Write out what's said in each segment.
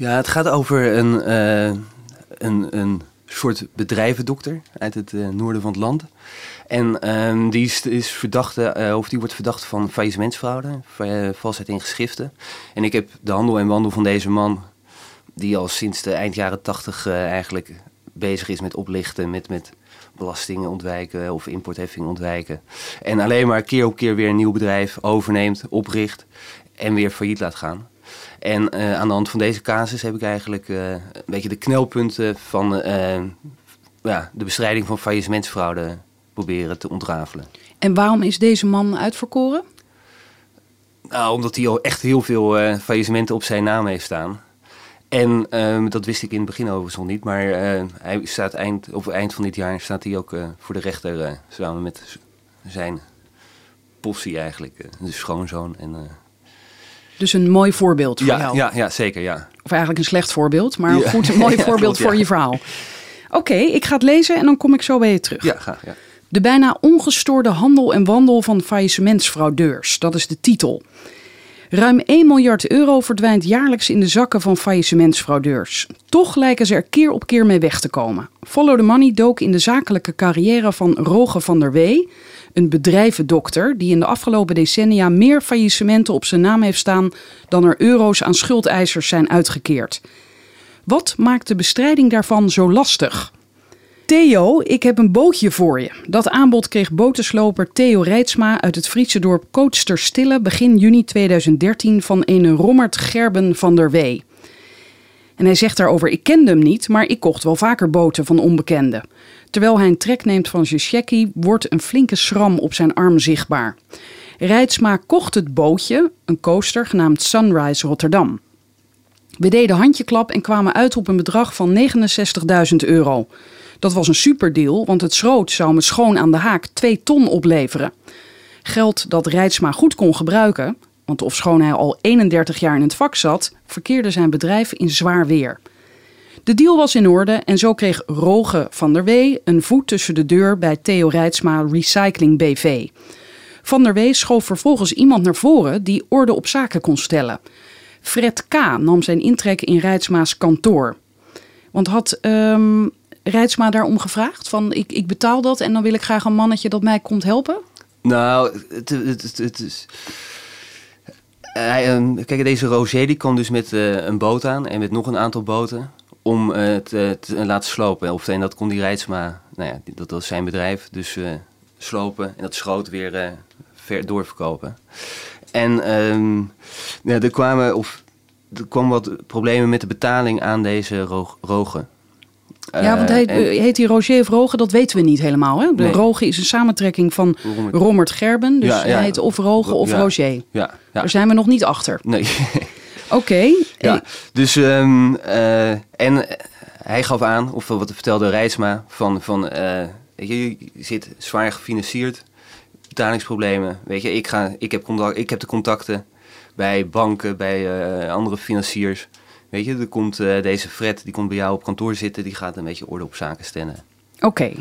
Ja, het gaat over een, eh, een, een soort bedrijvendokter uit het eh, noorden van het land. En ehm, die is, is verdachte, eh, of die wordt verdacht van faillissementsfraude, va- valsheid in geschriften. En ik heb de handel en wandel van deze man, die al sinds de eind jaren tachtig eigenlijk bezig is met oplichten, met, met belastingen ontwijken of importheffing ontwijken. En alleen maar keer op keer weer een nieuw bedrijf overneemt, opricht en weer failliet laat gaan. En eh, aan de hand van deze casus heb ik eigenlijk eh, een beetje de knelpunten van eh, ja, de bestrijding van faillissementsfraude proberen te ontrafelen. En waarom is deze man uitverkoren? Nou, omdat hij al echt heel veel faillissementen op zijn naam heeft staan. En ehm, dat wist ik in het begin overigens nog niet. Maar hij staat eind, op eind van dit jaar staat hij ook voor de rechter samen met zijn possie eigenlijk. de schoonzoon. En, Dus een mooi voorbeeld voor ja, jou. ja, ja, zeker ja. Of eigenlijk een slecht voorbeeld, maar Ja. goed, een mooi voorbeeld klopt, voor je verhaal. Oké, ik ga het lezen en dan kom ik zo bij je terug. Ja, graag. Ja. De bijna ongestoorde handel en wandel van faillissementsfraudeurs. Dat is de titel. Ruim 1 miljard euro verdwijnt jaarlijks in de zakken van faillissementsfraudeurs. Toch lijken ze er keer op keer mee weg te komen. Follow the Money dook in de zakelijke carrière van Roge van der Wee, een bedrijvendokter die in de afgelopen decennia meer faillissementen op zijn naam heeft staan dan er euro's aan schuldeisers zijn uitgekeerd. Wat maakt de bestrijding daarvan zo lastig? Theo, ik heb een bootje voor je. Dat aanbod kreeg botensloper Theo Rijtsma uit het Friese dorp Kootsterstille begin juni 2013 van een Rommert Gerben van der Wee. En hij zegt daarover: Ik kende hem niet, maar ik kocht wel vaker boten van onbekenden. Terwijl hij een trek neemt van checkie, wordt een flinke schram op zijn arm zichtbaar. Rijtsma kocht het bootje, een coaster genaamd Sunrise Rotterdam. We deden handjeklap en kwamen uit op een bedrag van 69.000 euro. Dat was een superdeal, want het schroot zou me schoon aan de haak 2 ton opleveren. Geld dat Rijtsma goed kon gebruiken, want ofschoon hij al 31 jaar in het vak zat, verkeerde zijn bedrijf in zwaar weer. De deal was in orde en zo kreeg Roge van der Wee een voet tussen de deur bij Theo Rijtsma Recycling BV. Van der Wee schoof vervolgens iemand naar voren die orde op zaken kon stellen. Fred K. nam zijn intrek in Rijtsma's kantoor. Want had ehm Rijtsma daarom gevraagd? Van ik, ik betaal dat en dan wil ik graag een mannetje dat mij komt helpen? Nou, het, het, is. Ehm, kijk, deze Roger die kwam dus met eh, een boot aan en met nog een aantal boten om het eh, te laten slopen. Of, en dat kon die Rijtsma, nou ja, dat was zijn bedrijf, dus eh, slopen en dat schroot weer ver doorverkopen. En ehm, ja, er kwamen, of er kwam wat problemen met de betaling aan deze ro rogen. Ja, want Eh, hij, en- heet hij Roger of Roge? Dat weten we niet helemaal. Hè? Nee. Roge is een samentrekking van Rommert. Rommert Gerben. Dus Ja, ja. hij heet of Roge of Ja. Roger. ja, ja. Daar zijn we nog niet achter. Nee. Oké. Ja, Eh, dus ehm, eh, en eh, hij gaf aan, of wat vertelde Rijsma, van, van eh, weet je, je zit zwaar gefinancierd, betalingsproblemen. Weet je, ik, ga, ik, heb, contact, ik heb de contacten bij banken, bij eh, andere financiers. Weet je, er komt eh, deze Fred, die komt bij jou op kantoor zitten, die gaat een beetje orde op zaken stellen. Oké.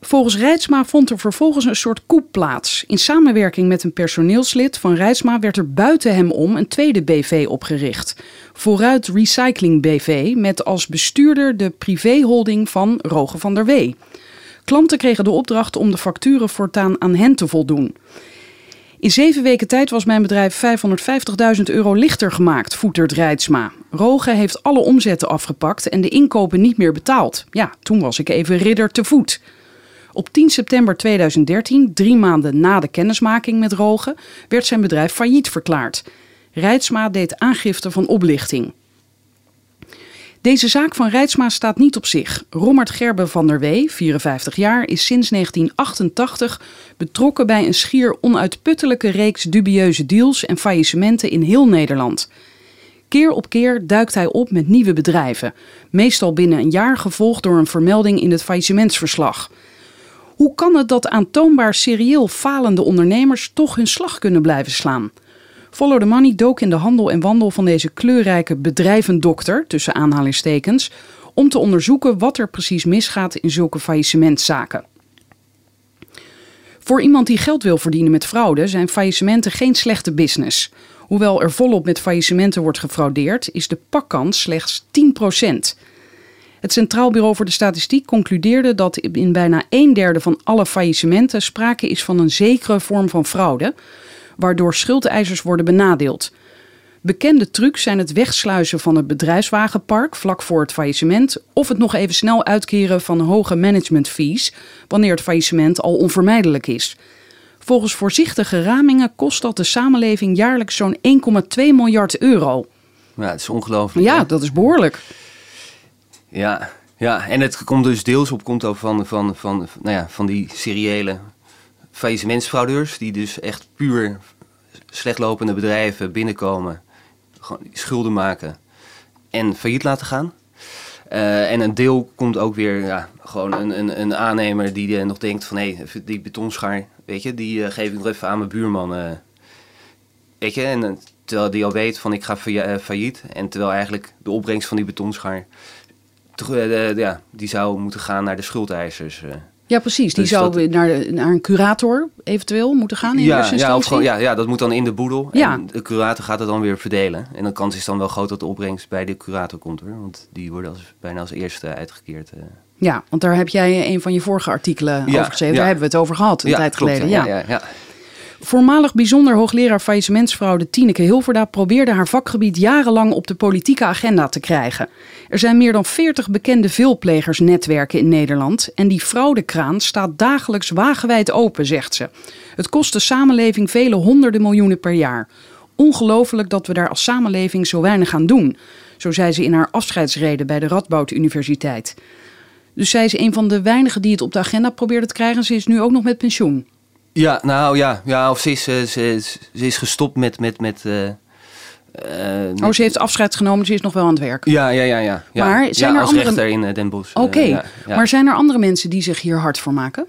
Volgens Rijtsma vond er vervolgens een soort coup plaats. In samenwerking met een personeelslid van Rijtsma werd er buiten hem om een tweede BV opgericht. Vooruit Recycling BV met als bestuurder de privéholding van Roge van der Wee. Klanten kregen de opdracht om de facturen voortaan aan hen te voldoen. In zeven weken tijd was mijn bedrijf 550.000 euro lichter gemaakt, voetert Rijtsma. Roge heeft alle omzetten afgepakt en de inkopen niet meer betaald. Ja, toen was ik even ridder te voet. Op 10 september 2013, drie maanden na de kennismaking met Roge, werd zijn bedrijf failliet verklaard. Rijtsma deed aangifte van oplichting. Deze zaak van Rijtsma staat niet op zich. Rommert Gerben van der Wee, 54 jaar, is sinds 1988 betrokken bij een schier onuitputtelijke reeks dubieuze deals en faillissementen in heel Nederland. Keer op keer duikt hij op met nieuwe bedrijven. Meestal binnen een jaar gevolgd door een vermelding in het faillissementsverslag. Hoe kan het dat aantoonbaar serieel falende ondernemers toch hun slag kunnen blijven slaan? Follow the Money dook in de handel en wandel van deze kleurrijke bedrijvendokter, tussen aanhalingstekens, om te onderzoeken wat er precies misgaat in zulke faillissementzaken. Voor iemand die geld wil verdienen met fraude zijn faillissementen geen slechte business. Hoewel er volop met faillissementen wordt gefraudeerd, is de pakkans slechts 10%. Het Centraal Bureau voor de Statistiek concludeerde dat in bijna een derde van alle faillissementen sprake is van een zekere vorm van fraude, waardoor schuldeisers worden benadeeld. Bekende trucs zijn het wegsluizen van het bedrijfswagenpark vlak voor het faillissement of het nog even snel uitkeren van hoge managementfees wanneer het faillissement al onvermijdelijk is. Volgens voorzichtige ramingen kost dat de samenleving jaarlijks zo'n 1,2 miljard euro. Ja, het is ongelooflijk. Ja, hè? dat is behoorlijk. Ja, ja, en het komt dus deels op konto van, van, van, nou ja, van die seriële faillissementsfraudeurs... die dus echt puur slechtlopende bedrijven binnenkomen, gewoon schulden maken en failliet laten gaan. Eh, en een deel komt ook weer, ja, gewoon een, een, een aannemer die nog denkt van... hé, die betonschaar, weet je, die eh, geef ik nog even aan mijn buurman. eh. weet je, en terwijl die al weet van ik ga failli- failliet. En terwijl eigenlijk de opbrengst van die betonschaar... ja, die zou moeten gaan naar de schuldeisers. Ja, precies. Die Dus zou dat- naar, naar een curator eventueel moeten gaan in ja, eerste ja, of gewoon, ja, ja, dat moet dan in de boedel. Ja. En de curator gaat het dan weer verdelen. En de kans is dan wel groot dat de opbrengst bij de curator komt hoor. Want die worden als, bijna als eerste uitgekeerd. eh. Ja, want daar heb jij een van je vorige artikelen Ja, over geschreven. Daar hebben we het over gehad een tijd klopt, geleden. Ja, ja. Voormalig bijzonder hoogleraar faillissementsfraude Tineke Hilverda probeerde haar vakgebied jarenlang op de politieke agenda te krijgen. Er zijn meer dan 40 bekende veelplegersnetwerken in Nederland en die fraudekraan staat dagelijks wagenwijd open, zegt ze. Het kost de samenleving vele honderden miljoenen per jaar. Ongelooflijk dat we daar als samenleving zo weinig aan doen, zo zei ze in haar afscheidsrede bij de Radboud Universiteit. Dus zij is een van de weinigen die het op de agenda probeerde te krijgen. Ze is nu ook nog met pensioen. Ja, nou ja, ja of ze is, eh, ze, ze is gestopt met. met, met eh, eh, Oh, ze heeft afscheid genomen, ze is nog wel aan het werk. Ja, ja, ja. ja, ja. Maar zijn ja, er als andere- rechter in Den Bosch. Oké, ja. maar zijn er andere mensen die zich hier hard voor maken?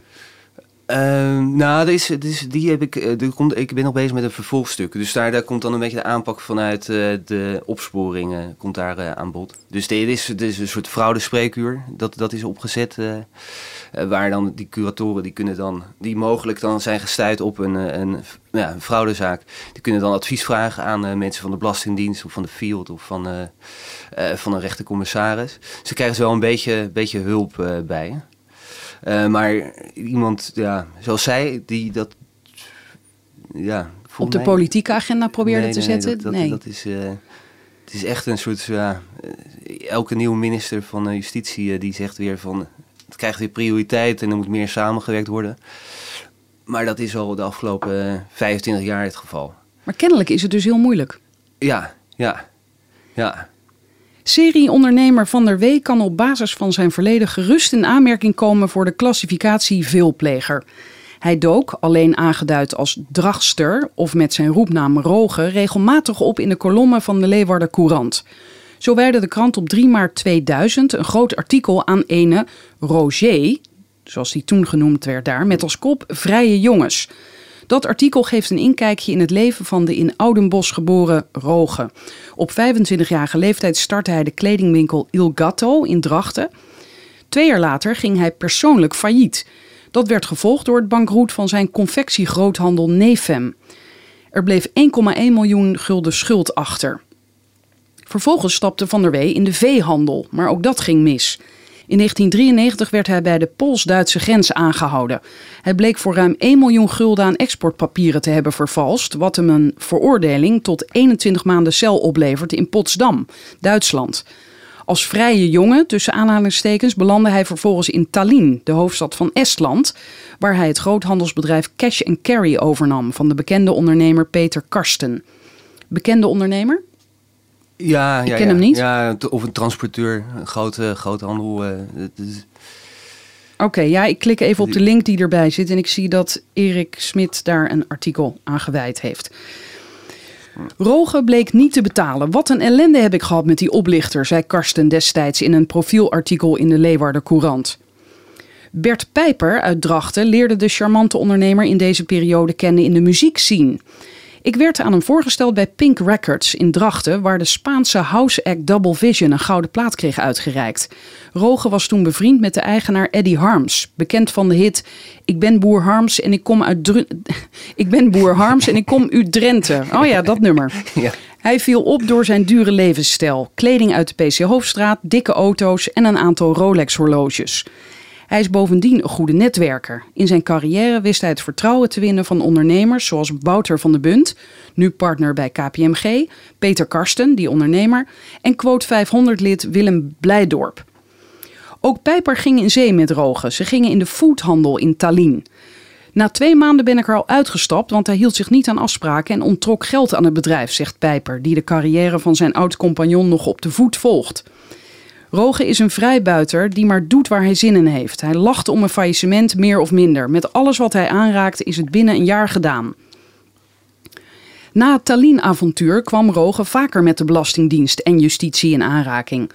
Ehm, nou, er is, is, die heb ik, er komt, ik ben nog bezig met een vervolgstuk. Dus daar, daar komt dan een beetje de aanpak vanuit de opsporingen komt daar, aan bod. Dus dit is, dit is een soort fraudespreekuur. Dat, dat is opgezet. Eh, waar dan die curatoren, die kunnen dan, die mogelijk dan zijn gestuurd op een, eh, een, ja, een fraudezaak. Die kunnen dan advies vragen aan eh, mensen van de Belastingdienst of van de Field of van, van een rechtercommissaris. Ze krijgen ze wel een beetje, beetje hulp bij. Maar iemand, ja, zoals zij, die dat. Ja, Op de mij- politieke agenda probeerde Nee, te nee, zetten? Dat, dat, nee. dat is, het is echt een soort. Ja, elke nieuwe minister van Justitie die zegt weer van. Het krijgt weer prioriteit en er moet meer samengewerkt worden. Maar dat is al de afgelopen eh, 25 jaar het geval. Maar kennelijk is het dus heel moeilijk. Ja, ja, ja. Serieondernemer Van der Wee kan op basis van zijn verleden gerust in aanmerking komen voor de klassificatie veelpleger. Hij dook, alleen aangeduid als dragster of met zijn roepnaam Rogen, regelmatig op in de kolommen van de Leeuwarden Courant. Zo wijde de krant op 3 maart 2000 een groot artikel aan ene Roger, zoals die toen genoemd werd daar, met als kop Vrije Jongens. Dat artikel geeft een inkijkje in het leven van de in Oudenbosch geboren Roge. Op 25-jarige leeftijd startte hij de kledingwinkel Il Gatto in Drachten. Twee jaar later ging hij persoonlijk failliet. Dat werd gevolgd door het bankroet van zijn confectiegroothandel Nefem. Er bleef 1,1 miljoen gulden schuld achter. Vervolgens stapte Van der Wee in de veehandel, maar ook dat ging mis. In 1993 werd hij bij de Pools-Duitse grens aangehouden. Hij bleek voor ruim 1 miljoen gulden aan exportpapieren te hebben vervalst, wat hem een veroordeling tot 21 maanden cel oplevert in Potsdam, Duitsland. Als vrije jongen, tussen aanhalingstekens, belandde hij vervolgens in Tallinn, de hoofdstad van Estland, waar hij het groothandelsbedrijf Cash Carry overnam van de bekende ondernemer Peter Karsten. Bekende ondernemer? Ja, ja, ken ja. hem niet. Ja, of een transporteur, een grote, grote handel. eh, is- Oké, ja, ik klik even op de link die erbij zit en ik zie dat Erik Smit daar een artikel aan gewijd heeft. Rogen bleek niet te betalen. Wat een ellende heb ik gehad met die oplichter, zei Karsten destijds in een profielartikel in de Leeuwarder Courant. Bert Pijper uit Drachten leerde de charmante ondernemer in deze periode kennen in de muziekscene. Ik werd aan hem voorgesteld bij Pink Records in Drachten, waar de Spaanse house act Double Vision een gouden plaat kreeg uitgereikt. Roge was toen bevriend met de eigenaar Eddie Harms, bekend van de hit Ik ben boer Harms en ik kom uit Dr Ik ben boer Harms en ik kom uit Drenthe. Oh ja, dat nummer. Ja. Hij viel op door zijn dure levensstijl, kleding uit de PC Hoofdstraat, dikke auto's en een aantal Rolex horloges. Hij is bovendien een goede netwerker. In zijn carrière wist hij het vertrouwen te winnen van ondernemers zoals Wouter van de Bunt, nu partner bij KPMG, Peter Karsten, die ondernemer, en Quote 500-lid Willem Blijdorp. Ook Pijper ging in zee met Rogen. Ze gingen in de foodhandel in Tallinn. Na twee maanden ben ik er al uitgestapt, want hij hield zich niet aan afspraken en onttrok geld aan het bedrijf, zegt Pijper, die de carrière van zijn oud-compagnon nog op de voet volgt. Roge is een vrijbuiter die maar doet waar hij zin in heeft. Hij lacht om een faillissement meer of minder. Met alles wat hij aanraakt is het binnen een jaar gedaan. Na het Tallinn-avontuur kwam Roge vaker met de Belastingdienst en justitie in aanraking.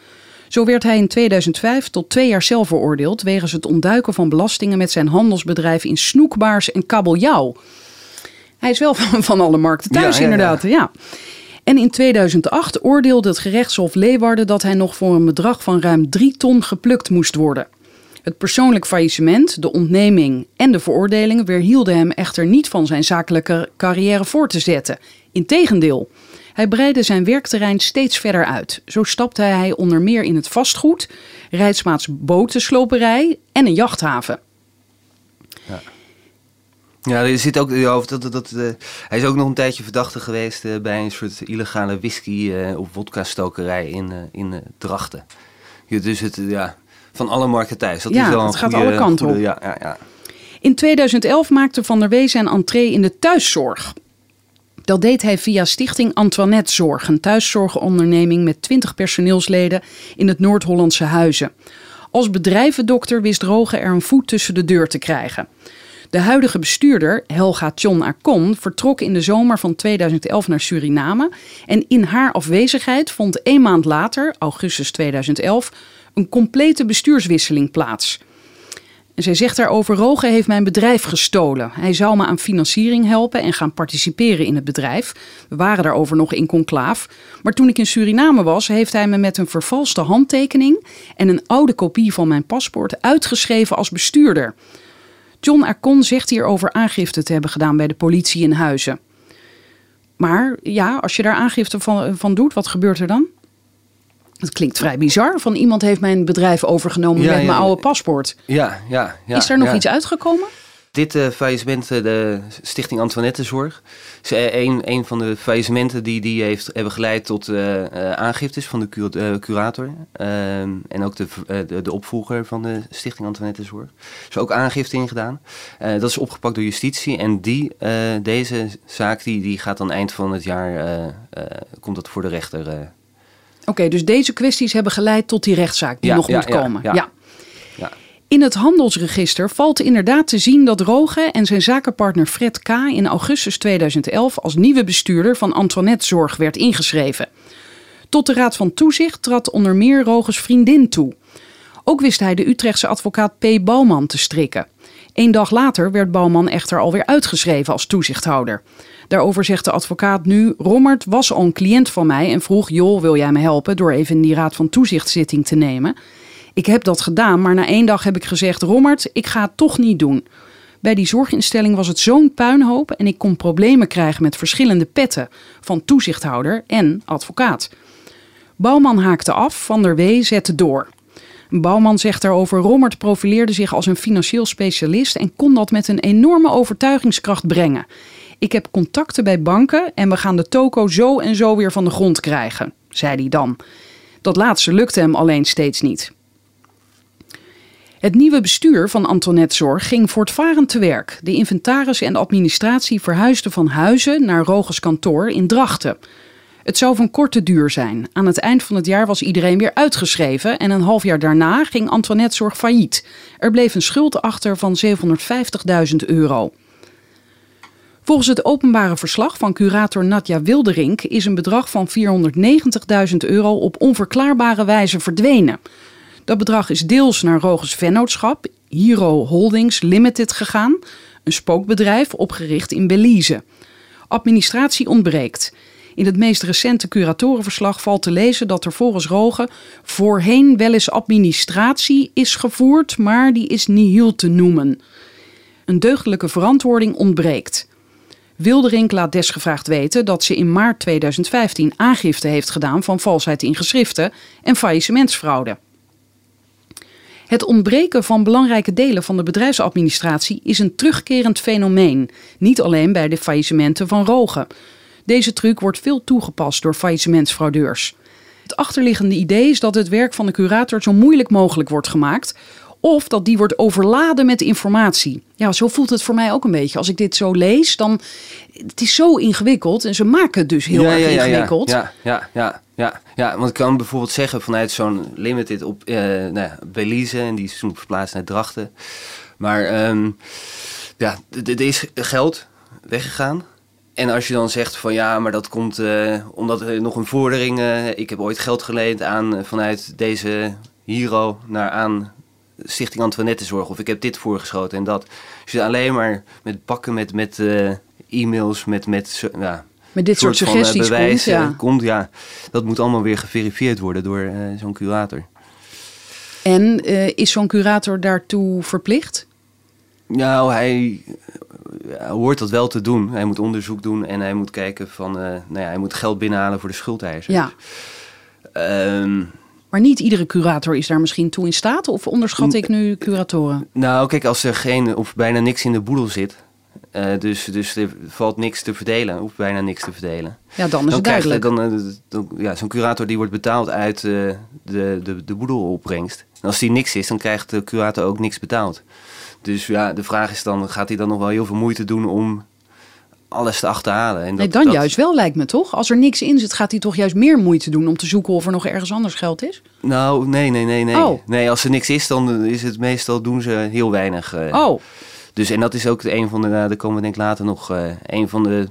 Zo werd hij in 2005 tot twee jaar cel veroordeeld wegens het ontduiken van belastingen met zijn handelsbedrijf in Snoekbaars en Kabeljauw. Hij is wel van, van alle markten thuis, Ja, ja, ja. inderdaad. Ja. En in 2008 oordeelde het gerechtshof Leeuwarden dat hij nog voor een bedrag van ruim 3 ton geplukt moest worden. Het persoonlijk faillissement, de ontneming en de veroordelingen weerhielden hem echter niet van zijn zakelijke carrière voor te zetten. Integendeel, hij breidde zijn werkterrein steeds verder uit. Zo stapte hij onder meer in het vastgoed, Rijtsmaats botensloperij en een jachthaven. Ja, er zit ook, ja, of dat, dat, dat, eh, hij is ook nog een tijdje verdachte geweest eh, bij een soort illegale whisky eh, of vodka-stokerij in, in Drachten. Ja, dus het, ja, van alle markten thuis. Dat Ja, is wel een het gaat goede- alle kanten goede- op. Ja, ja, ja. In 2011 maakte Van der Wee zijn entree in de thuiszorg. Dat deed hij via Stichting Antoinette Zorg, een thuiszorgonderneming met 20 personeelsleden in het Noord-Hollandse Huizen. Als bedrijvendokter wist Roge er een voet tussen de deur te krijgen. De huidige bestuurder, Helga Tjon Akon, vertrok in de zomer van 2011 naar Suriname. En in haar afwezigheid vond één maand later, augustus 2011, een complete bestuurswisseling plaats. En zij zegt daarover: Roge heeft mijn bedrijf gestolen. Hij zou me aan financiering helpen en gaan participeren in het bedrijf. We waren daarover nog in conclaaf. Maar toen ik in Suriname was, heeft hij me met een vervalste handtekening en een oude kopie van mijn paspoort uitgeschreven als bestuurder. John Arcon zegt hierover aangifte te hebben gedaan bij de politie in Huizen. Maar ja, als je daar aangifte van, van doet, wat gebeurt er dan? Het klinkt vrij bizar. Van iemand heeft mijn bedrijf overgenomen Ja, met ja, mijn oude paspoort. ja, ja, ja, Is daar nog iets uitgekomen? Dit eh, faillissement, de Stichting Antoinette Zorg, is eh, een, een van de faillissementen die, die heeft, hebben geleid tot eh, aangiftes van de cu- curator. ehm, en ook de, de, de opvolger van de Stichting Antoinette Zorg. Er is ook aangifte in gedaan. Eh, dat is opgepakt door justitie. En die, deze zaak die, die gaat dan eind van het jaar, komt dat voor de rechter. Oké, dus deze kwesties hebben geleid tot die rechtszaak die Ja, nog ja, moet ja, komen. ja. Ja. In het handelsregister valt inderdaad te zien dat Roge en zijn zakenpartner Fred K. in augustus 2011 als nieuwe bestuurder van Antoinette Zorg werd ingeschreven. Tot de Raad van Toezicht trad onder meer Roges vriendin toe. Ook wist hij de Utrechtse advocaat P. Bouwman te strikken. Eén dag later werd Bouwman echter alweer uitgeschreven als toezichthouder. Daarover zegt de advocaat nu: Rommert was al een cliënt van mij en vroeg: Joh, wil jij me helpen door even in die Raad van Toezicht zitting te nemen? Ik heb dat gedaan, maar na één dag heb ik gezegd: Rommert, ik ga het toch niet doen. Bij die zorginstelling was het zo'n puinhoop en ik kon problemen krijgen met verschillende petten, van toezichthouder en advocaat. Bouwman haakte af, Van der Wee zette door. Bouwman zegt daarover: Rommert profileerde zich als een financieel specialist en kon dat met een enorme overtuigingskracht brengen. Ik heb contacten bij banken en we gaan de toko zo en zo weer van de grond krijgen, zei hij dan. Dat laatste lukte hem alleen steeds niet. Het nieuwe bestuur van Antoinette Zorg ging voortvarend te werk. De inventaris en de administratie verhuisden van Huizen naar Roges kantoor in Drachten. Het zou van korte duur zijn. Aan het eind van het jaar was iedereen weer uitgeschreven en een half jaar daarna ging Antoinette Zorg failliet. Er bleef een schuld achter van 750.000 euro. Volgens het openbare verslag van curator Nadja Wilderink is een bedrag van 490.000 euro op onverklaarbare wijze verdwenen. Dat bedrag is deels naar Roges vennootschap, Hero Holdings Limited, gegaan, een spookbedrijf opgericht in Belize. Administratie ontbreekt. In het meest recente curatorenverslag valt te lezen dat er volgens Rogen voorheen wel eens administratie is gevoerd, maar die is nihil te noemen. Een deugdelijke verantwoording ontbreekt. Wilderink laat desgevraagd weten dat ze in maart 2015 aangifte heeft gedaan van valsheid in geschriften en faillissementsfraude. Het ontbreken van belangrijke delen van de bedrijfsadministratie is een terugkerend fenomeen, niet alleen bij de faillissementen van Rogen. Deze truc wordt veel toegepast door faillissementsfraudeurs. Het achterliggende idee is dat het werk van de curator zo moeilijk mogelijk wordt gemaakt, of dat die wordt overladen met informatie. Ja, zo voelt het voor mij ook een beetje. Als ik dit zo lees, dan het is zo ingewikkeld en ze maken het dus heel ja, erg ja, ja, ingewikkeld. Ja, ja, ja, ja, ja, want ik kan bijvoorbeeld zeggen vanuit zo'n limited op eh nou ja, Belize en die toen verplaatst naar Drachten. Maar ehm, ja, er is geld weggegaan. En als je dan zegt van ja, maar dat komt eh, omdat er nog een vordering. eh, ik heb ooit geld geleend aan vanuit deze Hero naar aan Stichting Antoinettenzorg. Of ik heb dit voorgeschoten en dat. Als je alleen maar met pakken met, met e-mails, met, met ja, Met dit soort, soort van, eh, suggesties komt, ja. komt, ja. Dat moet allemaal weer geverifieerd worden door eh, zo'n curator. En eh, is zo'n curator daartoe verplicht? Nou, hij eh, hoort dat wel te doen. Hij moet onderzoek doen en hij moet kijken van... eh, nou ja, hij moet geld binnenhalen voor de schuldeisers. Ja. Ehm, Maar niet iedere curator is daar misschien toe in staat? Of onderschat ik nu curatoren? nou, kijk, als er geen of bijna niks in de boedel zit... eh, dus, dus er valt niks te verdelen, of bijna niks te verdelen. Ja, dan is dan het duidelijk. dan, eh, dan, ja, zo'n curator die wordt betaald uit eh, de, de, de boedelopbrengst. En als die niks is, dan krijgt de curator ook niks betaald. Dus ja, de vraag is dan, gaat hij dan nog wel heel veel moeite doen om alles te achterhalen? En Nee, dat- dan dat- juist wel lijkt me toch? Als er niks in zit, gaat hij toch juist meer moeite doen om te zoeken of er nog ergens anders geld is? Nou, nee, nee, nee, nee. Oh. Nee, als er niks is, dan is het meestal doen ze heel weinig. Oh, Dus en dat is ook een van de, nou, daar komen we denk ik later nog, eh, een van de,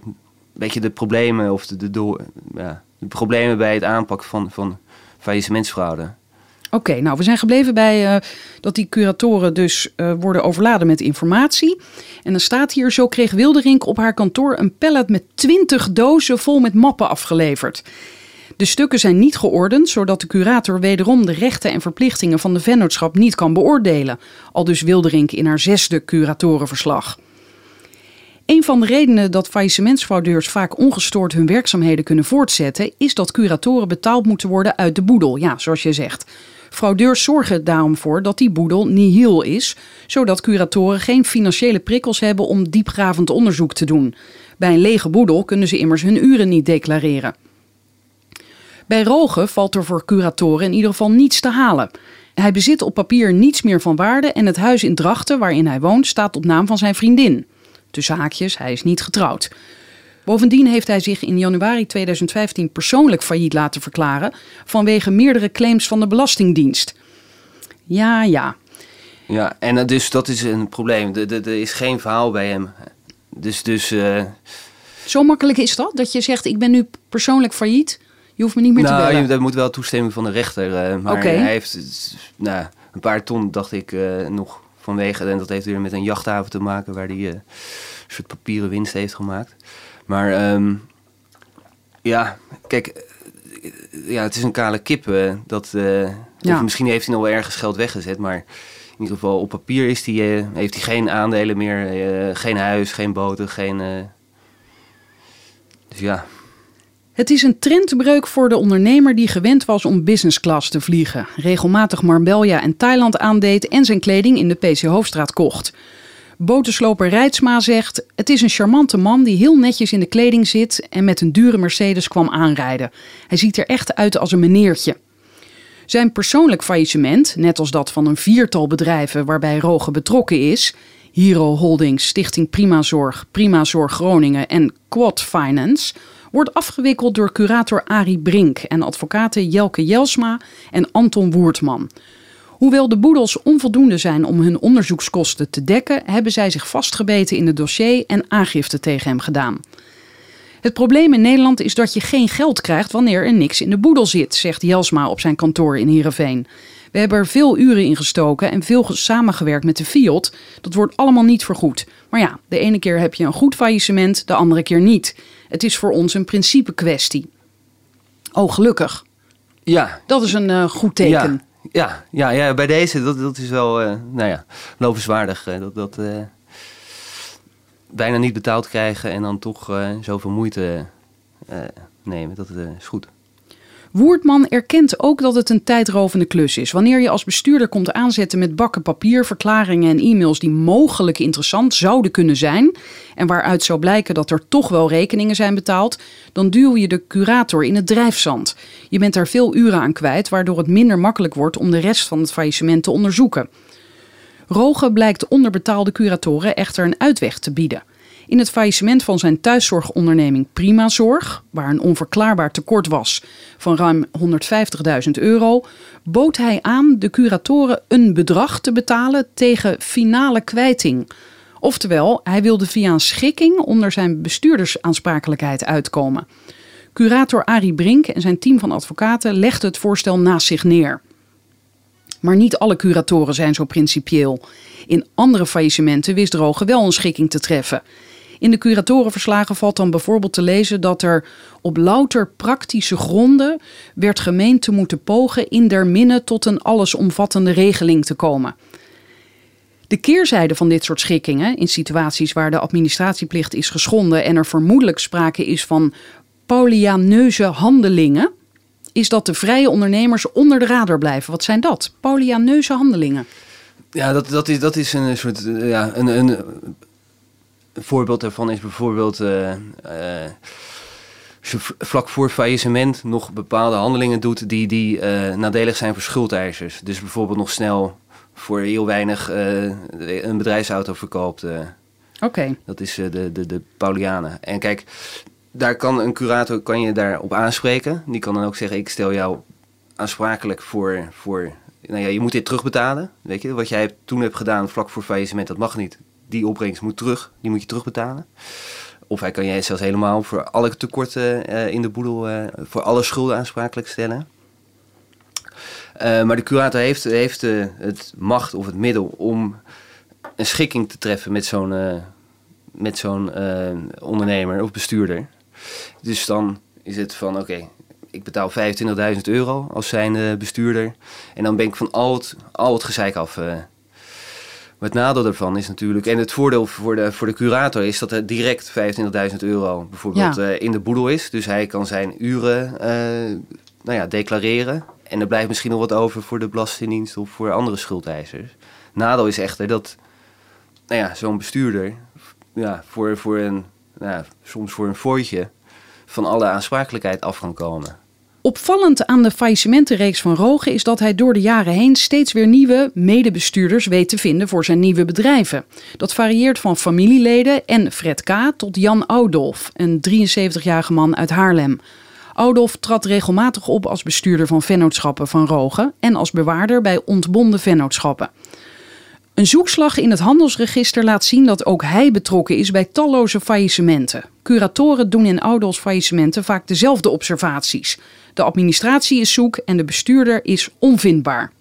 beetje de problemen of de, de, door, ja, de problemen bij het aanpakken van, van faillissementsfraude. oké. Nou, we zijn gebleven bij eh, dat die curatoren dus eh, worden overladen met informatie. En dan staat hier, zo kreeg Wilderink op haar kantoor een pallet met 20 dozen vol met mappen afgeleverd. De stukken zijn niet geordend, zodat de curator wederom de rechten en verplichtingen van de vennootschap niet kan beoordelen. Al dus Wilderink in haar zesde curatorenverslag. Een van de redenen dat faillissementsfraudeurs vaak ongestoord hun werkzaamheden kunnen voortzetten, is dat curatoren betaald moeten worden uit de boedel. Ja, zoals je zegt. Fraudeurs zorgen daarom voor dat die boedel nihil is, zodat curatoren geen financiële prikkels hebben om diepgravend onderzoek te doen. Bij een lege boedel kunnen ze immers hun uren niet declareren. Bij Rogen valt er voor curatoren in ieder geval niets te halen. Hij bezit op papier niets meer van waarde en het huis in Drachten waarin hij woont staat op naam van zijn vriendin. Tussen haakjes, hij is niet getrouwd. Bovendien heeft hij zich in januari 2015 persoonlijk failliet laten verklaren vanwege meerdere claims van de Belastingdienst. Ja, ja. Ja, en dus dat is een probleem. Er is geen verhaal bij hem. Dus, dus eh, Zo makkelijk is dat? Dat je zegt, ik ben nu persoonlijk failliet. Je hoeft me niet meer te nou, bellen. je, dat moet wel toestemming van de rechter. eh, maar hij heeft nou, een paar ton, dacht ik, eh, nog vanwege. En dat heeft weer met een jachthaven te maken waar hij eh, een soort papieren winst heeft gemaakt. Maar ehm, ja, kijk, ja, het is een kale kip. dat, Ja. Misschien heeft hij nog wel ergens geld weggezet, maar in ieder geval op papier is die, heeft hij geen aandelen meer, geen huis, geen boten, geen. dus ja. Het is een trendbreuk voor de ondernemer die gewend was om business class te vliegen, regelmatig Marbella en Thailand aandeed en zijn kleding in de PC Hoofdstraat kocht. Botensloper Rijtsma zegt: Het is een charmante man die heel netjes in de kleding zit en met een dure Mercedes kwam aanrijden. Hij ziet er echt uit als een meneertje. Zijn persoonlijk faillissement, net als dat van een viertal bedrijven waarbij Roge betrokken is, Hero Holdings, Stichting Prima Zorg, Prima Zorg Groningen en Quad Finance, wordt afgewikkeld door curator Arie Brink en advocaten Jelke Jelsma en Anton Woertman. Hoewel de boedels onvoldoende zijn om hun onderzoekskosten te dekken, hebben zij zich vastgebeten in het dossier en aangifte tegen hem gedaan. Het probleem in Nederland is dat je geen geld krijgt wanneer er niks in de boedel zit, zegt Jelsma op zijn kantoor in Heerenveen. We hebben er veel uren in gestoken en veel samengewerkt met de FIOD. Dat wordt allemaal niet vergoed. Maar ja, de ene keer heb je een goed faillissement, de andere keer niet. Het is voor ons een principe kwestie. Oh, gelukkig. Ja, Dat is een eh, goed teken. ja, ja, ja, ja, bij deze, dat, dat is wel, eh, nou ja, lovenswaardig. eh, dat dat bijna niet betaald krijgen en dan toch zoveel moeite nemen. Dat is goed. Woertman erkent ook dat het een tijdrovende klus is. Wanneer je als bestuurder komt aanzetten met bakken papier, verklaringen en e-mails die mogelijk interessant zouden kunnen zijn. en waaruit zou blijken dat er toch wel rekeningen zijn betaald. dan duw je de curator in het drijfzand. Je bent daar veel uren aan kwijt, waardoor het minder makkelijk wordt om de rest van het faillissement te onderzoeken. Roge blijkt onderbetaalde curatoren echter een uitweg te bieden. In het faillissement van zijn thuiszorgonderneming Prima Zorg, waar een onverklaarbaar tekort was van ruim 150.000 euro, bood hij aan de curatoren een bedrag te betalen tegen finale kwijting. Oftewel, hij wilde via een schikking onder zijn bestuurdersaansprakelijkheid uitkomen. Curator Arie Brink en zijn team van advocaten legden het voorstel naast zich neer. Maar niet alle curatoren zijn zo principieel. In andere faillissementen wist Droge wel een schikking te treffen. In de curatorenverslagen valt dan bijvoorbeeld te lezen dat er op louter praktische gronden werd gemeend te moeten pogen in der minne tot een allesomvattende regeling te komen. De keerzijde van dit soort schikkingen, in situaties waar de administratieplicht is geschonden en er vermoedelijk sprake is van Paulianeuze handelingen, is dat de vrije ondernemers onder de radar blijven. Wat zijn dat? Paulianeuze handelingen. Ja, dat, dat, is, dat is een soort. eh, ja, een, een, een voorbeeld daarvan is bijvoorbeeld. eh, eh, als je v- vlak voor faillissement nog bepaalde handelingen doet die, die eh, nadelig zijn voor schuldeisers. Dus bijvoorbeeld nog snel voor heel weinig een bedrijfsauto verkoopt. Oké. Dat is de, de, de Paulianen. En kijk, daar kan een curator kan je daarop aanspreken. Die kan dan ook zeggen, ik stel jou aansprakelijk voor... voor nou ja, je moet dit terugbetalen. Weet je, wat jij toen hebt gedaan vlak voor faillissement, dat mag niet. Die opbrengst moet terug, die moet je terugbetalen. Of hij kan jij zelfs helemaal voor alle tekorten eh, in de boedel, eh, voor alle schulden aansprakelijk stellen. Eh, maar de curator heeft, heeft het macht of het middel om een schikking te treffen met zo'n met zo'n ondernemer of bestuurder. Dus dan is het van oké, ik betaal 25.000 euro als zijn bestuurder. En dan ben ik van al het, al het gezeik af. Maar het nadeel daarvan is natuurlijk, en het voordeel voor de, voor de curator is dat er direct 25.000 euro bijvoorbeeld Ja. eh, in de boedel is. Dus hij kan zijn uren eh, nou ja, declareren. En er blijft misschien nog wat over voor de Belastingdienst of voor andere schuldeisers. Nadeel is echter dat nou ja, zo'n bestuurder ja, voor, voor een, nou ja, soms voor een fooitje van alle aansprakelijkheid af kan komen. Opvallend aan de faillissementenreeks van Roge is dat hij door de jaren heen steeds weer nieuwe medebestuurders weet te vinden voor zijn nieuwe bedrijven. Dat varieert van familieleden en Fred K. tot Jan Oudolf, een 73-jarige man uit Haarlem. Oudolf trad regelmatig op als bestuurder van vennootschappen van Roge en als bewaarder bij ontbonden vennootschappen. Een zoekslag in het handelsregister laat zien dat ook hij betrokken is bij talloze faillissementen. Curatoren doen in Oudolfs faillissementen vaak dezelfde observaties. De administratie is zoek en de bestuurder is onvindbaar.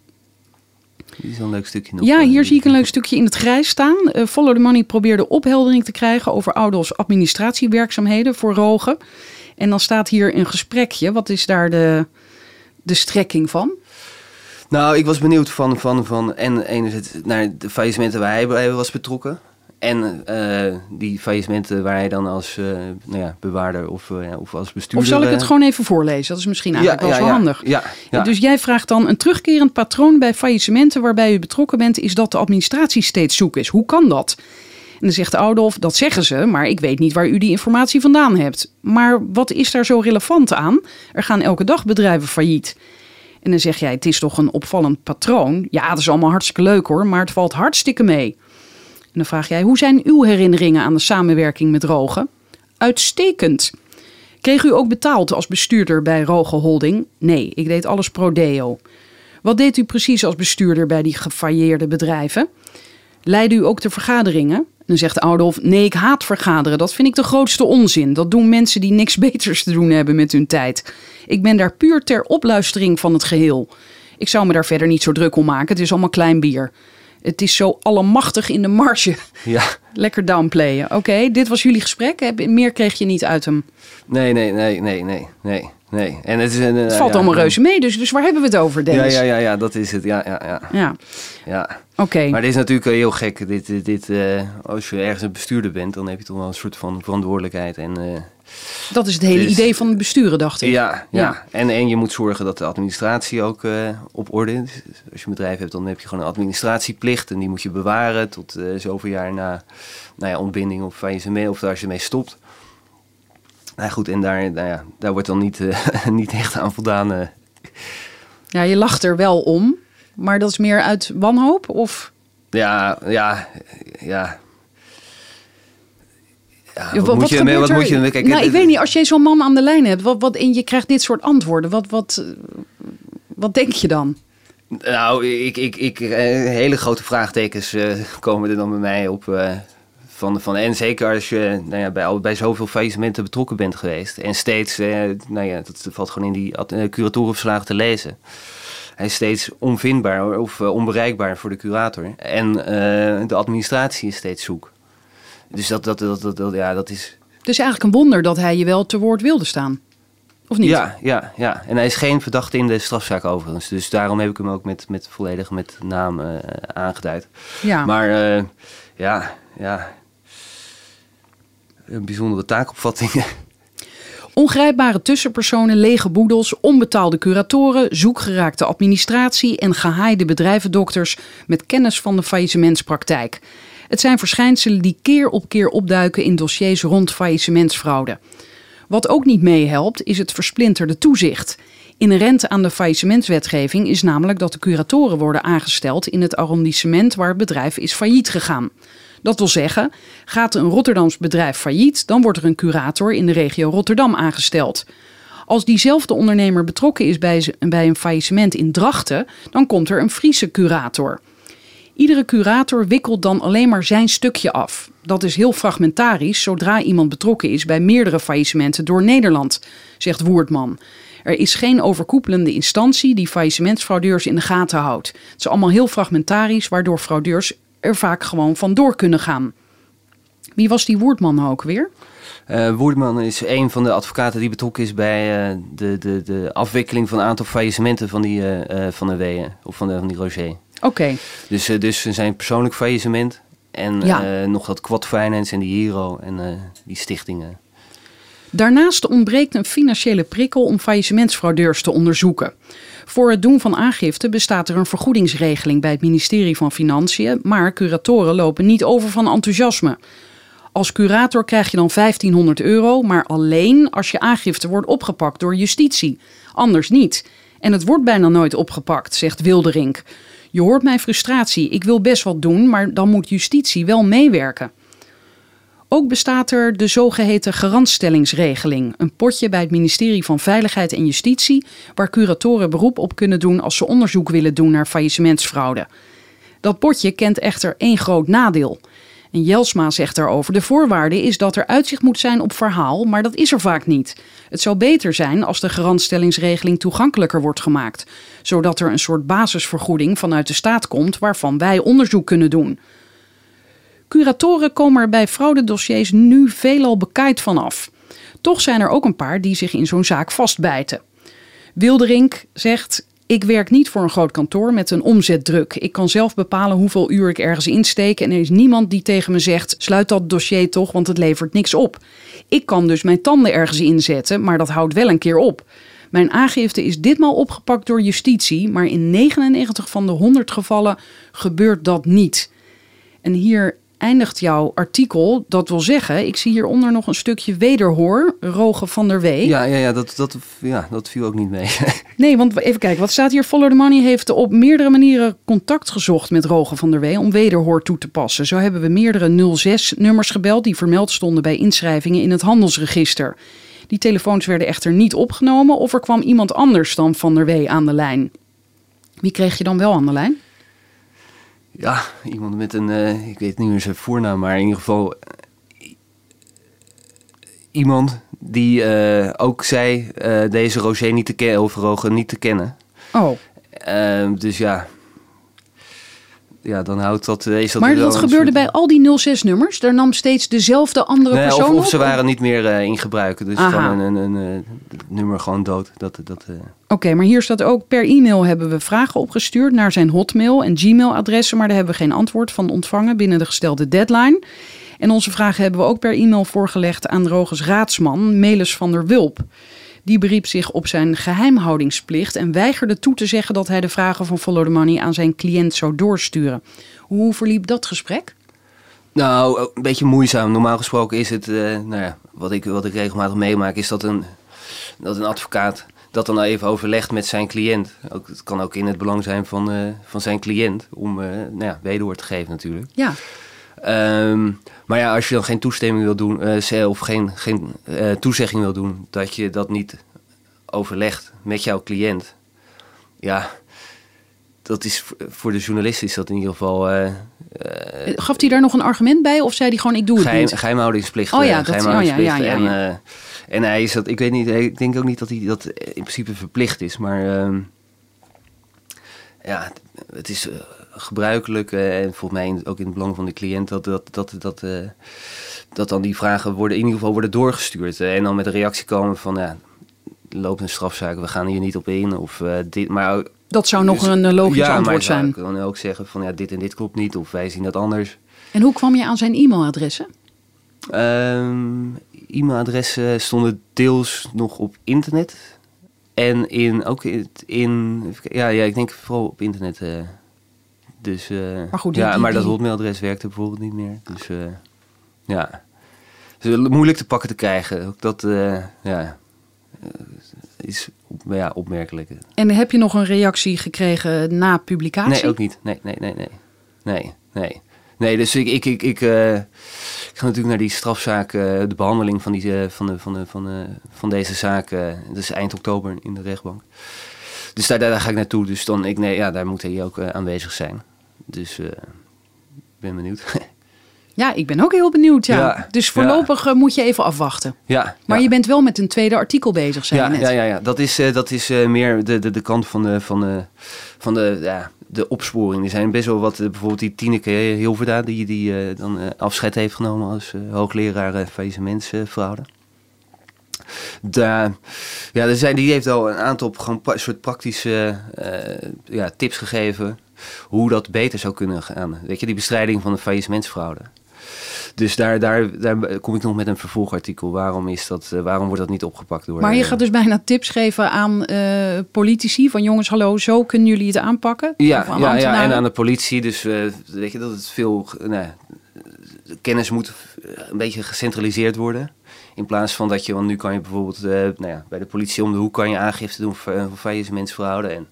Dit is een leuk stukje nog. Ja, eh, hier zie ik een leuk stukje in het grijs staan. Eh, Follow the Money probeerde opheldering te krijgen over Oudolfs administratiewerkzaamheden voor Rogen. En dan staat hier een gesprekje. Wat is daar de, de strekking van? Nou, ik was benieuwd van, van, van en enerzijds naar de faillissementen waar hij bij was betrokken. En eh, die faillissementen waar hij dan als eh, nou ja, bewaarder of, eh, of als bestuurder... Of zal ik het gewoon even voorlezen? Dat is misschien eigenlijk wel zo handig. Ja, ja. Dus jij vraagt dan een terugkerend patroon bij faillissementen waarbij u betrokken bent, is dat de administratie steeds zoek is. Hoe kan dat? En dan zegt Oudolf, dat zeggen ze, maar ik weet niet waar u die informatie vandaan hebt. Maar wat is daar zo relevant aan? Er gaan elke dag bedrijven failliet. En dan zeg jij, het is toch een opvallend patroon? Ja, dat is allemaal hartstikke leuk hoor, maar het valt hartstikke mee. En dan vraag jij, hoe zijn uw herinneringen aan de samenwerking met Rogen? Uitstekend. Kreeg u ook betaald als bestuurder bij Roge Holding? Nee, ik deed alles pro deo. Wat deed u precies als bestuurder bij die gefailleerde bedrijven? Leidde u ook de vergaderingen? Dan zegt Oudolf, nee, ik haat vergaderen. Dat vind ik de grootste onzin. Dat doen mensen die niks beters te doen hebben met hun tijd. Ik ben daar puur ter opluistering van het geheel. Ik zou me daar verder niet zo druk om maken. Het is allemaal klein bier. Het is zo allemachtig in de marge. Ja. Lekker downplayen. Oké, dit was jullie gesprek. Meer kreeg je niet uit hem. Nee, nee, nee, nee, nee, nee, nee. En het is een. Het valt ja, allemaal reuze mee. Dus, dus waar hebben we het over, Ja, Dennis? ja, ja, ja, dat is het. Ja, ja, ja. Ja, ja. oké. Maar dit is natuurlijk heel gek. Dit, dit, dit, eh, als je ergens een bestuurder bent, dan heb je toch wel een soort van verantwoordelijkheid. En, eh, Dat is het hele Dus- idee van het besturen, dacht ik. ja, ja. Ja. En, en je moet zorgen dat de administratie ook eh, op orde is. Dus als je een bedrijf hebt, dan heb je gewoon een administratieplicht. En die moet je bewaren tot eh, zoveel jaar na nou ja, ontbinding of faillissement. Of als je ermee stopt. Nou goed, en daar, nou ja, daar wordt dan niet, eh, niet echt aan voldaan. Ja, je lacht er wel om. Maar dat is meer uit wanhoop? Of ja, ja, ja. Ja, Ja, wat, moet je, gebeurt wat er? moet je... Kijk, nou, het- ik weet niet, als jij zo'n man aan de lijn hebt wat, wat, en je krijgt dit soort antwoorden, wat, wat, wat denk je dan? Nou, ik, ik, ik, eh, hele grote vraagtekens eh, komen er dan bij mij op. eh, van, van, en zeker als je nou ja, bij, al- bij zoveel faillissementen betrokken bent geweest. En steeds, nou ja, dat valt gewoon in die curatorenverslagen te lezen. Hij is steeds onvindbaar of onbereikbaar voor de curator. En de administratie is steeds zoek. Dus dat, dat, dat, dat, dat- ja, dat is... Het is eigenlijk een wonder dat hij je wel te woord wilde staan. Of niet? Ja, ja, ja. En hij is geen verdachte in de strafzaak overigens. Dus daarom heb ik hem ook met, met volledig met naam eh, aangeduid. Ja. Maar eh, ja, ja. Een bijzondere taakopvatting. Ongrijpbare tussenpersonen, lege boedels, onbetaalde curatoren, zoekgeraakte administratie en gehaaide bedrijvendokters met kennis van de faillissementspraktijk. Het zijn verschijnselen die keer op keer opduiken in dossiers rond faillissementsfraude. Wat ook niet meehelpt, is het versplinterde toezicht. Inherent aan de faillissementswetgeving is namelijk dat de curatoren worden aangesteld in het arrondissement waar het bedrijf is failliet gegaan. Dat wil zeggen, gaat een Rotterdams bedrijf failliet, dan wordt er een curator in de regio Rotterdam aangesteld. Als diezelfde ondernemer betrokken is bij een faillissement in Drachten, dan komt er een Friese curator. Iedere curator wikkelt dan alleen maar zijn stukje af. Dat is heel fragmentarisch zodra iemand betrokken is bij meerdere faillissementen door Nederland, zegt Woerdman. Er is geen overkoepelende instantie die faillissementsfraudeurs in de gaten houdt. Het is allemaal heel fragmentarisch, waardoor fraudeurs er vaak gewoon vandoor kunnen gaan. Wie was die Woerdman ook weer? Eh Woerdeman is een van de advocaten die betrokken is bij eh, de, de, de afwikkeling van een aantal faillissementen van die eh, van de Weeën of van, van die Roger. Oké, Dus, eh, dus zijn persoonlijk faillissement en Ja. eh, nog dat Quad Finance en die Hero en eh, die stichtingen. Daarnaast ontbreekt een financiële prikkel om faillissementsfraudeurs te onderzoeken. Voor het doen van aangifte bestaat er een vergoedingsregeling bij het ministerie van Financiën, maar curatoren lopen niet over van enthousiasme. Als curator krijg je dan 1500 euro, maar alleen als je aangifte wordt opgepakt door justitie. Anders niet. En het wordt bijna nooit opgepakt, zegt Wilderink. Je hoort mijn frustratie. Ik wil best wat doen, maar dan moet justitie wel meewerken. Ook bestaat er de zogeheten garantstellingsregeling, een potje bij het ministerie van Veiligheid en Justitie, waar curatoren beroep op kunnen doen als ze onderzoek willen doen naar faillissementsfraude. Dat potje kent echter één groot nadeel. En Jelsma zegt daarover: de voorwaarde is dat er uitzicht moet zijn op verhaal, maar dat is er vaak niet. Het zou beter zijn als de garantstellingsregeling toegankelijker wordt gemaakt, zodat er een soort basisvergoeding vanuit de staat komt waarvan wij onderzoek kunnen doen. Curatoren komen er bij fraudedossiers nu veelal bekaaid vanaf. Toch zijn er ook een paar die zich in zo'n zaak vastbijten. Wilderink zegt: Ik werk niet voor een groot kantoor met een omzetdruk. Ik kan zelf bepalen hoeveel uur ik ergens insteek en er is niemand die tegen me zegt: sluit dat dossier toch, want het levert niks op. Ik kan dus mijn tanden ergens inzetten, maar dat houdt wel een keer op. Mijn aangifte is ditmaal opgepakt door justitie, maar in 99 van de 100 gevallen gebeurt dat niet. En hier eindigt jouw artikel. Dat wil zeggen, ik zie hieronder nog een stukje wederhoor, Roge van der Wee. Ja, ja, ja, dat, dat, ja, dat viel ook niet mee. Nee, want even kijken, wat staat hier? Follow the Money heeft op meerdere manieren contact gezocht met Roge van der Wee om wederhoor toe te passen. Zo hebben we meerdere 06-nummers gebeld die vermeld stonden bij inschrijvingen in het handelsregister. Die telefoons werden echter niet opgenomen of er kwam iemand anders dan van der Wee aan de lijn. Wie kreeg je dan wel aan de lijn? Ja, iemand met een, eh, ik weet niet meer zijn voornaam, maar in ieder geval eh, iemand die eh, ook zei deze Roger niet te kennen, of Roger niet te kennen. Oh, Ehm, dus ja, ja, dan houdt dat, is dat maar dat gebeurde soort- bij al die 06-nummers. Daar nam steeds dezelfde andere Nee, persoon of, of op? ze waren niet meer eh, in gebruik, dus Aha. gewoon een, een, een, eh, nummer gewoon dood. Dat, dat, eh, Oké, maar hier staat ook per e-mail hebben we vragen opgestuurd naar zijn hotmail en gmail-adressen, maar daar hebben we geen antwoord van ontvangen binnen de gestelde deadline. En onze vragen hebben we ook per e-mail voorgelegd aan Roges raadsman, Melis van der Wulp. Die beriep zich op zijn geheimhoudingsplicht en weigerde toe te zeggen dat hij de vragen van Follow the Money aan zijn cliënt zou doorsturen. Hoe verliep dat gesprek? Nou, een beetje moeizaam. Normaal gesproken is het, eh, nou ja, wat ik, wat ik regelmatig meemaak, is dat een, dat een advocaat dat dan even overlegt met zijn cliënt. Ook, het kan ook in het belang zijn van, eh, van zijn cliënt om eh nou ja, wederhoor te geven natuurlijk. Ja, Ehm, maar ja, als je dan geen toestemming wil doen, eh, of geen, geen eh, toezegging wil doen, dat je dat niet overlegt met jouw cliënt. Ja, dat is voor de journalist is dat in ieder geval eh, gaf hij daar nog een argument bij of zei hij gewoon ik doe het geheim, niet? geheimhoudingsplicht. Oh ja, dat- geheimhoudingsplicht. oh ja, ja, ja. En, en hij is dat, ik weet niet, ik denk ook niet dat hij dat in principe verplicht is, maar ehm, ja, het- is gebruikelijk en volgens mij ook in het belang van de cliënt dat, dat, dat, dat, eh, dat dan die vragen worden in ieder geval worden doorgestuurd eh, en dan met een reactie komen van ja, loopt een strafzaak, we gaan hier niet op in of eh, dit, maar Dat zou nog een eh, logisch ja, maar antwoord ik zou zijn. kan ook zeggen van ja, dit en dit klopt niet of wij zien dat anders. En hoe kwam je aan zijn e-mailadressen? Ehm, e-mailadressen stonden deels nog op internet. En in, ook in, ja, ja, ik denk vooral op internet. Dus, eh, Maar goed, die- ja, die- maar dat hotmailadres werkte bijvoorbeeld niet meer. Dus eh, ja, dus, eh, moeilijk te pakken te krijgen. Ook dat ja, is op, ja, opmerkelijk. En heb je nog een reactie gekregen na publicatie? Nee, ook niet. Nee, nee, nee, nee. Nee, nee. Nee, dus ik, ik, ik, ik, ik ga natuurlijk naar die strafzaak, de behandeling van, die, van, de, van, de, van, de, van deze zaak. dat is eind oktober in de rechtbank. Dus daar, daar ga ik naartoe. Dus dan, ik, nee, ja, daar moet hij ook aanwezig zijn. Dus eh, ik ben benieuwd. Ja, ik ben ook heel benieuwd. Ja. Ja, dus voorlopig eh, moet je even afwachten. ja, Maar je bent wel met een tweede artikel bezig, zei ja, net. Ja, ja, ja. Dat is, eh, dat is meer de, de, de kant van de, van de, van de, ja, de opsporing. Er zijn best wel wat, bijvoorbeeld die Tineke Hilverda, die, die dan afscheid heeft genomen als hoogleraar uh, faillissementsfraude. Daar, ja, er zijn, die heeft al een aantal gewoon pra- soort praktische ja, tips gegeven hoe dat beter zou kunnen gaan. Weet je, die bestrijding van de faillissementsfraude. Dus daar, daar, daar kom ik nog met een vervolgartikel. Waarom, is dat, eh, waarom wordt dat niet opgepakt door... Maar je eh, gaat dus bijna tips geven aan eh, politici van jongens, hallo, zo kunnen jullie het aanpakken? Ja, aan ja, ja, en aan de politie. Dus weet je dat het veel kennis moet een beetje gecentraliseerd worden. In plaats van dat je, want nu kan je bijvoorbeeld eh, nou ja, bij de politie om de hoek kan je aangifte doen voor, voor faillissementsfraude. En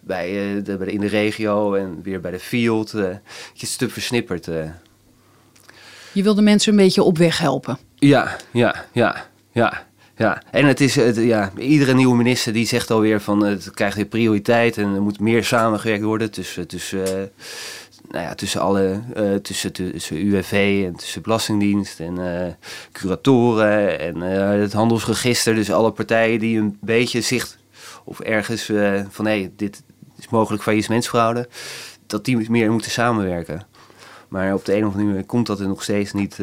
bij, eh, de, bij de, in de regio en weer bij de field. eh, je het stuk versnipperd. eh. Je wil de mensen een beetje op weg helpen. Ja, ja, ja, ja. Ja, en het is, het, ja, iedere nieuwe minister die zegt alweer van eh, het krijgt weer prioriteit en er moet meer samengewerkt worden tussen, tussen, eh, nou ja, tussen alle, eh, tussen, tussen UWV en tussen Belastingdienst en eh, curatoren en eh, het handelsregister. Dus alle partijen die een beetje zicht of ergens van hé, dit is mogelijk faillissementsfraude, dat die meer moeten samenwerken. Maar op de een of andere manier komt dat er nog steeds niet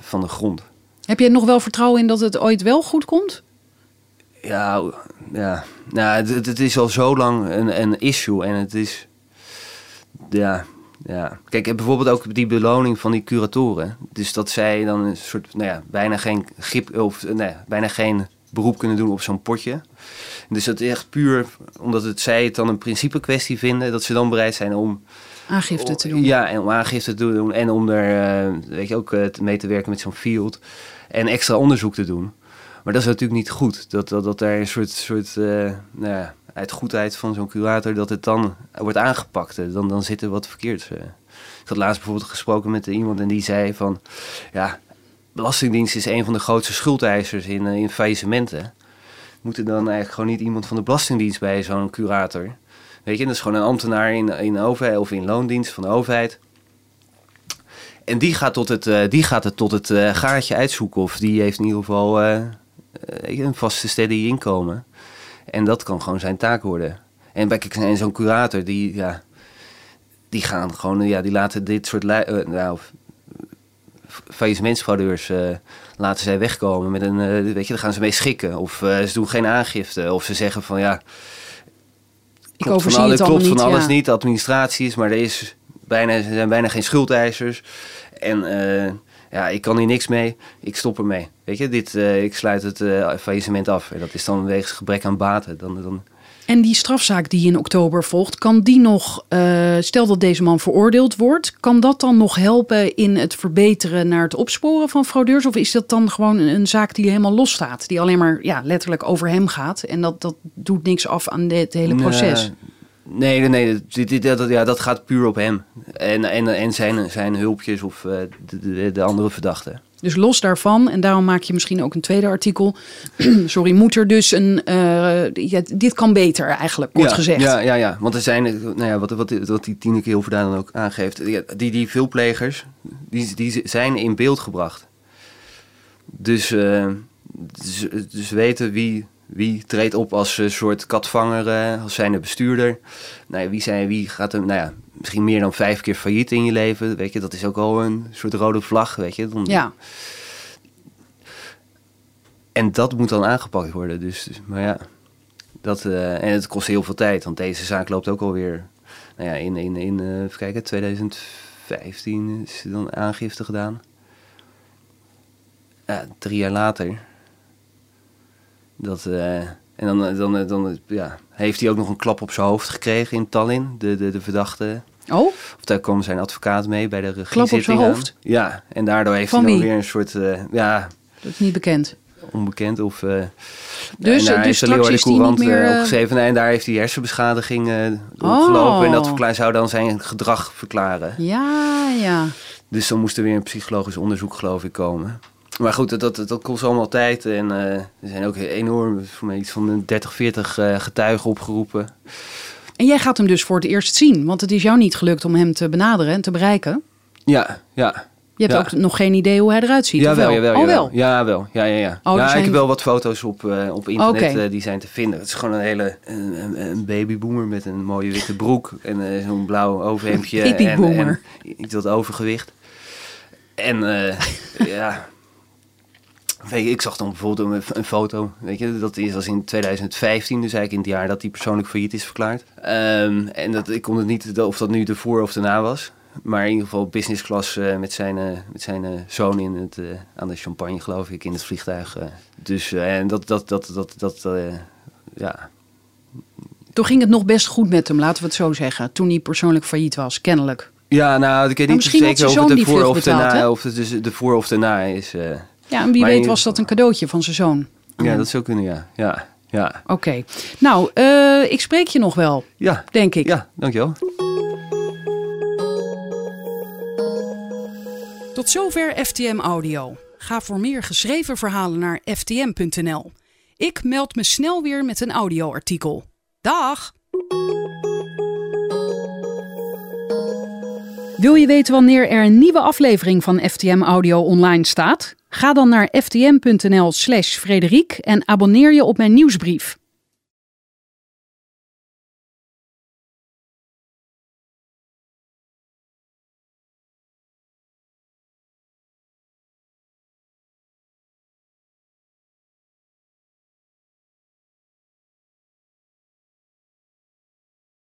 van de grond. Heb je nog wel vertrouwen in dat het ooit wel goed komt? Ja, ja. Nou, het- het is al zo lang een, een issue en het is. Ja, ja. Kijk, bijvoorbeeld ook die beloning van die curatoren. Dus dat zij dan een soort, nou ja, bijna geen grip of nee, bijna geen beroep kunnen doen op zo'n potje. Dus dat is echt puur omdat het, zij het dan een principe kwestie vinden, dat ze dan bereid zijn om Aangifte te doen. Ja, en om aangifte te doen en om er eh, weet je, ook eh, mee te werken met zo'n field. En extra onderzoek te doen. Maar dat is natuurlijk niet goed. Dat, dat, dat daar een soort, soort eh, nou ja, uit goedheid van zo'n curator, dat het dan wordt aangepakt. Eh, Dan, dan zit er wat verkeerd. eh. Ik had laatst bijvoorbeeld gesproken met iemand en die zei van... Ja, Belastingdienst is een van de grootste schuldeisers in, eh, in faillissementen. Moet er dan eigenlijk gewoon niet iemand van de Belastingdienst bij zo'n curator Weet je, dat is gewoon een ambtenaar in, in overheid of in loondienst van de overheid. En die gaat, tot het, die gaat het tot het gaatje uitzoeken. Of die heeft in ieder geval een vaste steady inkomen. En dat kan gewoon zijn taak worden. En bij en zo'n curator, die, ja, die gaan gewoon, ja, die laten dit soort eh, nou, faillissementsfraudeurs eh laten zij wegkomen met een, eh, weet je, daar gaan ze mee schikken. Of ze doen geen aangifte. Of ze zeggen van ja, Ik klopt van, alle- klopt niet. van alles ja. niet. De administratie is, maar er, is bijna, er zijn bijna geen schuldeisers. En eh, ja, ik kan hier niks mee. Ik stop ermee. Weet je, dit, eh, ik sluit het eh, faillissement af. En dat is dan wegens gebrek aan baten. Dan, dan, En die strafzaak die in oktober volgt, kan die nog, stel dat deze man veroordeeld wordt, kan dat dan nog helpen in het verbeteren naar het opsporen van fraudeurs? Of is dat dan gewoon een, een zaak die helemaal los staat, die alleen maar ja, letterlijk over hem gaat en dat, dat doet niks af aan dit hele proces? Nee, nee, nee. Dit, dit, dat, ja, dat gaat puur op hem. En, en, en zijn, zijn hulpjes of eh, de, de, de andere verdachten. Dus los daarvan, en daarom maak je misschien ook een tweede artikel. Sorry, moet er dus een. eh, ja, dit kan beter eigenlijk, kort ja, gezegd. Ja, ja, ja. Want er zijn, eh, nou ja, wat, wat, wat die Tineke Hilverda dan ook aangeeft. Die, die veelplegers, die, die zijn in beeld gebracht. Dus, eh, dus, dus weten wie, wie treedt op als een soort katvanger, eh, als zijn bestuurder. Nou ja, wie, zijn, wie gaat er, nou ja, misschien meer dan vijf keer failliet in je leven. Weet je, dat is ook al een soort rode vlag, weet je. Dan, Ja. En dat moet dan aangepakt worden. Dus, dus- maar ja, dat, eh, en het kost heel veel tijd. Want deze zaak loopt ook alweer. Nou ja, in, in, in eh, even kijken, 2015 is dan aangifte gedaan. Ja, drie jaar later. Dat, eh, en dan, dan, dan ja, heeft hij ook nog een klap op zijn hoofd gekregen in Tallinn, de, de, de verdachte. Oh, Of daar kwam zijn advocaat mee bij de op zijn regiezitting aan. hoofd? Ja, en daardoor heeft Van hij dan weer een soort, eh, ja, dat is niet bekend. onbekend of... eh, Dus- daar dus heeft de Courant eh, meer, eh, opgeschreven. En daar heeft hij hersenbeschadiging eh Oh. opgelopen. En dat verklaar, zou dan zijn gedrag verklaren. Ja, ja. Dus dan moest er weer een psychologisch onderzoek, geloof ik, komen. Maar goed, dat, dat, dat kost allemaal tijd. En eh, er zijn ook enorm, voor mij iets van 30, 40 eh, getuigen opgeroepen. En jij gaat hem dus voor het eerst zien, want het is jou niet gelukt om hem te benaderen en te bereiken. Ja, ja. Je hebt Ja. ook nog geen idee hoe hij eruit ziet. of Jawel, wel? jawel, oh, wel. Ja, wel. Ja, ja, ja. Oh, ja, zijn- ik heb wel wat foto's op, eh, op internet eh, die zijn te vinden. Het is gewoon een hele een, babyboomer met een mooie witte broek en zo'n blauw overhemdje. en, Babyboomer. en iets wat overgewicht. En ja, weet je, ik zag dan bijvoorbeeld een, een foto. Weet je, dat is was in 2015, dus eigenlijk in het jaar dat hij persoonlijk failliet is verklaard. Ehm, en dat, ik kon het niet of dat nu ervoor of daarna was. Maar in ieder geval business class eh, met zijn, eh, met zijn eh, zoon in het, aan de champagne, geloof ik, in het vliegtuig. Dus en dat, dat, dat, dat, dat ja. Toen ging het nog best goed met hem, laten we het zo zeggen. Toen hij persoonlijk failliet was, kennelijk. Ja, nou, ik weet niet zeker of het ervoor vlucht of daarna, of het dus de voor of daarna is. Ja, en wie Maar weet was dat een cadeautje van zijn zoon. ja, hem. dat zou kunnen, ja. Ja, ja. Oké. Nou, eh, ik spreek je nog wel, Ja, denk ik. ja dankjewel. Tot zover FTM Audio. Ga voor meer geschreven verhalen naar ftm.nl. Ik meld me snel weer met een audioartikel. Dag! Wil je weten wanneer er een nieuwe aflevering van FTM Audio online staat? Ga dan naar ftm.nl/slash Frederik en abonneer je op mijn nieuwsbrief.